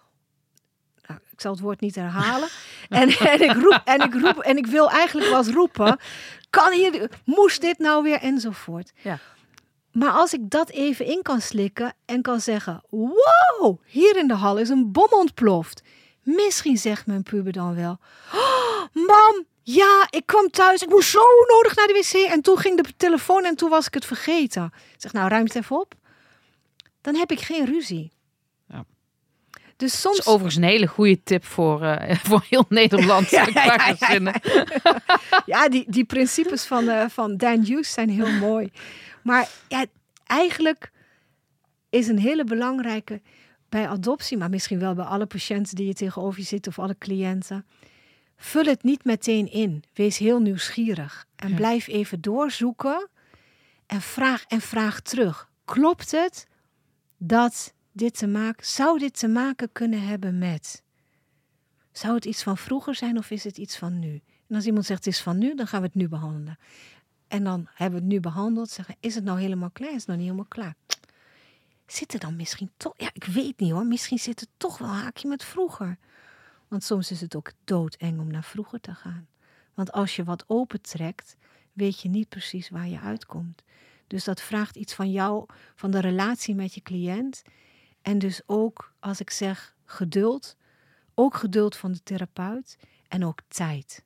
Speaker 3: ik zal het woord niet herhalen. en, en, ik roep, en ik roep, en ik wil eigenlijk wat roepen. Kan hier, moest dit nou weer enzovoort.
Speaker 2: Ja.
Speaker 3: Maar als ik dat even in kan slikken en kan zeggen: Wow, hier in de hal is een bom ontploft. Misschien zegt mijn puber dan wel: oh, Mam, ja, ik kwam thuis. Ik moest zo nodig naar de wc. En toen ging de telefoon en toen was ik het vergeten. Ik zeg: Nou, ruim het even op. Dan heb ik geen ruzie.
Speaker 2: Dus soms... Dat is overigens een hele goede tip voor, uh, voor heel Nederland. ja, ja, ja,
Speaker 3: ja, die, die principes van, uh, van Dan Hughes zijn heel mooi. Maar ja, eigenlijk is een hele belangrijke bij adoptie, maar misschien wel bij alle patiënten die je tegenover je zitten of alle cliënten. Vul het niet meteen in. Wees heel nieuwsgierig en blijf even doorzoeken en vraag en vraag terug. Klopt het dat dit te maken, zou dit te maken kunnen hebben met? Zou het iets van vroeger zijn of is het iets van nu? En als iemand zegt het is van nu, dan gaan we het nu behandelen. En dan hebben we het nu behandeld. Zeggen, is het nou helemaal klaar? Is het nog niet helemaal klaar? Zit er dan misschien toch... Ja, ik weet niet hoor. Misschien zit er toch wel een haakje met vroeger. Want soms is het ook doodeng om naar vroeger te gaan. Want als je wat opentrekt, weet je niet precies waar je uitkomt. Dus dat vraagt iets van jou, van de relatie met je cliënt. En dus ook, als ik zeg geduld, ook geduld van de therapeut en ook tijd.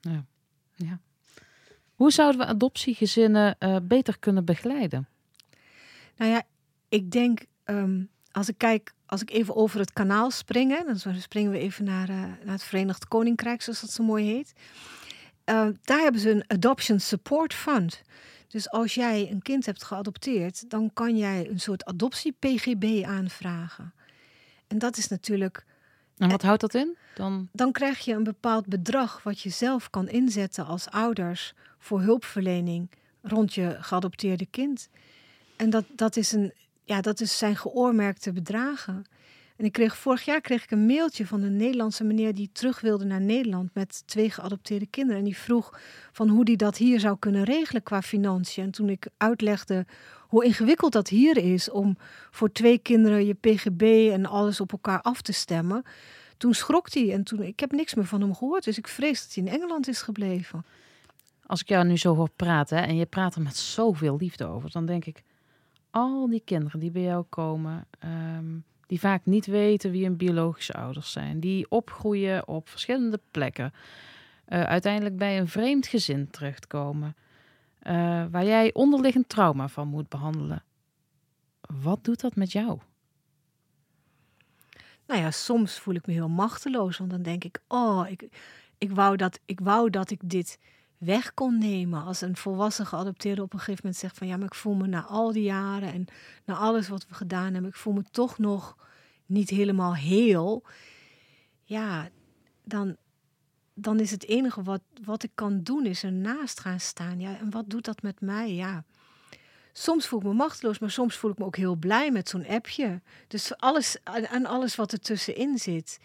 Speaker 2: Ja. ja. Hoe zouden we adoptiegezinnen uh, beter kunnen begeleiden?
Speaker 3: Nou ja, ik denk, um, als ik kijk, als ik even over het kanaal springen, dan springen we even naar, uh, naar het Verenigd Koninkrijk, zoals dat zo mooi heet. Uh, daar hebben ze een Adoption Support Fund. Dus als jij een kind hebt geadopteerd, dan kan jij een soort adoptie-PGB aanvragen. En dat is natuurlijk.
Speaker 2: En wat houdt dat in? Dan...
Speaker 3: dan krijg je een bepaald bedrag wat je zelf kan inzetten als ouders voor hulpverlening rond je geadopteerde kind. En dat, dat, is een, ja, dat is zijn geoormerkte bedragen. En ik kreeg, vorig jaar kreeg ik een mailtje van een Nederlandse meneer die terug wilde naar Nederland met twee geadopteerde kinderen. En die vroeg van hoe die dat hier zou kunnen regelen qua financiën. En toen ik uitlegde hoe ingewikkeld dat hier is om voor twee kinderen je PGB en alles op elkaar af te stemmen. Toen schrok hij en toen, ik heb niks meer van hem gehoord. Dus ik vrees dat hij in Engeland is gebleven.
Speaker 2: Als ik jou nu zo hoor praten en je praat er met zoveel liefde over, dan denk ik, al die kinderen die bij jou komen, ehm, die vaak niet weten wie hun biologische ouders zijn, die opgroeien op verschillende plekken, uh, uiteindelijk bij een vreemd gezin terechtkomen, uh, waar jij onderliggend trauma van moet behandelen. Wat doet dat met jou?
Speaker 3: Nou ja, soms voel ik me heel machteloos, want dan denk ik, oh, ik, ik, wou, dat, ik wou dat ik dit weg kon nemen. Als een volwassen geadopteerde op een gegeven moment zegt van ja, maar ik voel me na al die jaren en na alles wat we gedaan hebben, ik voel me toch nog niet helemaal heel. Ja, dan, dan is het enige wat, wat ik kan doen, is ernaast gaan staan. Ja, en wat doet dat met mij? Ja. Soms voel ik me machteloos, maar soms voel ik me ook heel blij met zo'n appje. Dus alles, en alles wat er tussenin zit.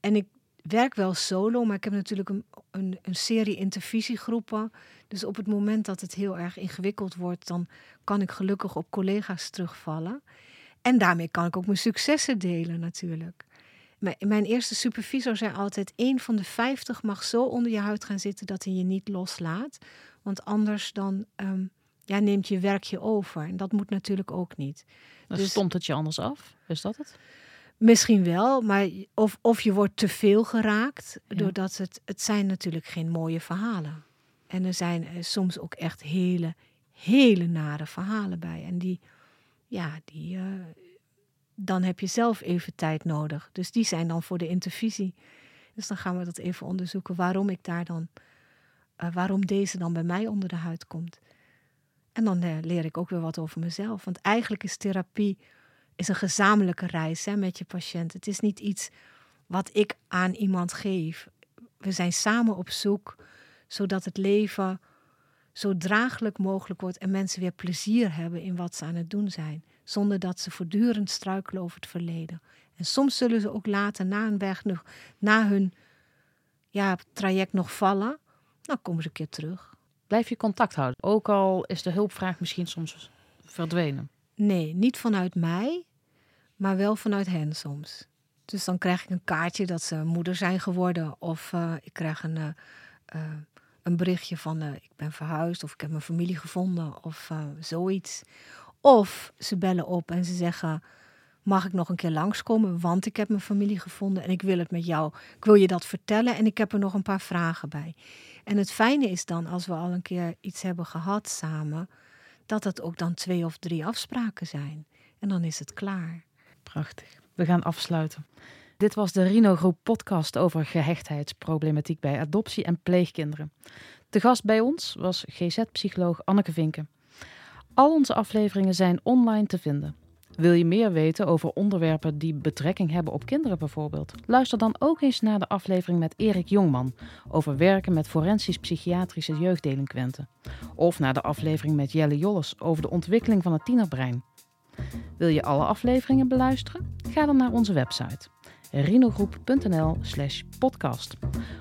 Speaker 3: En ik werk wel solo, maar ik heb natuurlijk een, een, een, serie intervisiegroepen. Dus op het moment dat het heel erg ingewikkeld wordt, dan kan ik gelukkig op collega's terugvallen. En daarmee kan ik ook mijn successen delen natuurlijk. Mijn eerste supervisor zei altijd: één van de vijftig mag zo onder je huid gaan zitten dat hij je niet loslaat. Want anders dan um, ja, neemt je werk je over. En dat moet natuurlijk ook niet.
Speaker 2: Dan dus, stond het je anders af? Is dat het?
Speaker 3: Misschien wel, maar of, of je wordt te veel geraakt, doordat het, het zijn natuurlijk geen mooie verhalen. En er zijn er soms ook echt hele, hele nare verhalen bij. En die, ja, die, uh, dan heb je zelf even tijd nodig. Dus die zijn dan voor de intervisie. Dus dan gaan we dat even onderzoeken waarom ik daar dan, uh, waarom deze dan bij mij onder de huid komt. En dan uh, leer ik ook weer wat over mezelf. Want eigenlijk is therapie is een gezamenlijke reis hè, met je patiënt. Het is niet iets wat ik aan iemand geef. We zijn samen op zoek zodat het leven zo draaglijk mogelijk wordt en mensen weer plezier hebben in wat ze aan het doen zijn, zonder dat ze voortdurend struikelen over het verleden. En soms zullen ze ook later na een weg nog, na hun ja, traject nog vallen, dan komen ze een keer terug.
Speaker 2: Blijf je contact houden, ook al is de hulpvraag misschien soms verdwenen.
Speaker 3: Nee, niet vanuit mij, maar wel vanuit hen soms. Dus dan krijg ik een kaartje dat ze moeder zijn geworden. Of uh, ik krijg een, uh, een berichtje van ik ben verhuisd of ik heb mijn familie gevonden of zoiets. Of ze bellen op en ze zeggen: Mag ik nog een keer langskomen? Want ik heb mijn familie gevonden en ik wil het met jou. Ik wil je dat vertellen en ik heb er nog een paar vragen bij. En het fijne is dan, als we al een keer iets hebben gehad samen, dat het ook dan twee of drie afspraken zijn. En dan is het klaar.
Speaker 2: Prachtig. We gaan afsluiten. Dit was de Rino Groep podcast over gehechtheidsproblematiek bij adoptie en pleegkinderen. De gast bij ons was GZ-psycholoog Anneke Vinken. Al onze afleveringen zijn online te vinden. Wil je meer weten over onderwerpen die betrekking hebben op kinderen bijvoorbeeld? Luister dan ook eens naar de aflevering met Erik Jongman over werken met forensisch-psychiatrische jeugddelinquenten. Of naar de aflevering met Jelle Jolles over de ontwikkeling van het tienerbrein. Wil je alle afleveringen beluisteren? Ga dan naar onze website rinogroep.nl slash podcast.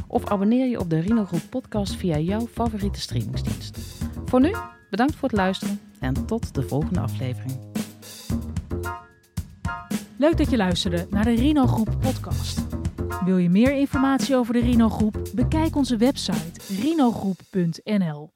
Speaker 2: Of abonneer je op de Rino Groep podcast via jouw favoriete streamingsdienst. Voor nu, bedankt voor het luisteren en tot de volgende aflevering.
Speaker 1: Leuk dat je luisterde naar de Rino Groep podcast. Wil je meer informatie over de Rino Groep? Bekijk onze website rinogroep.nl.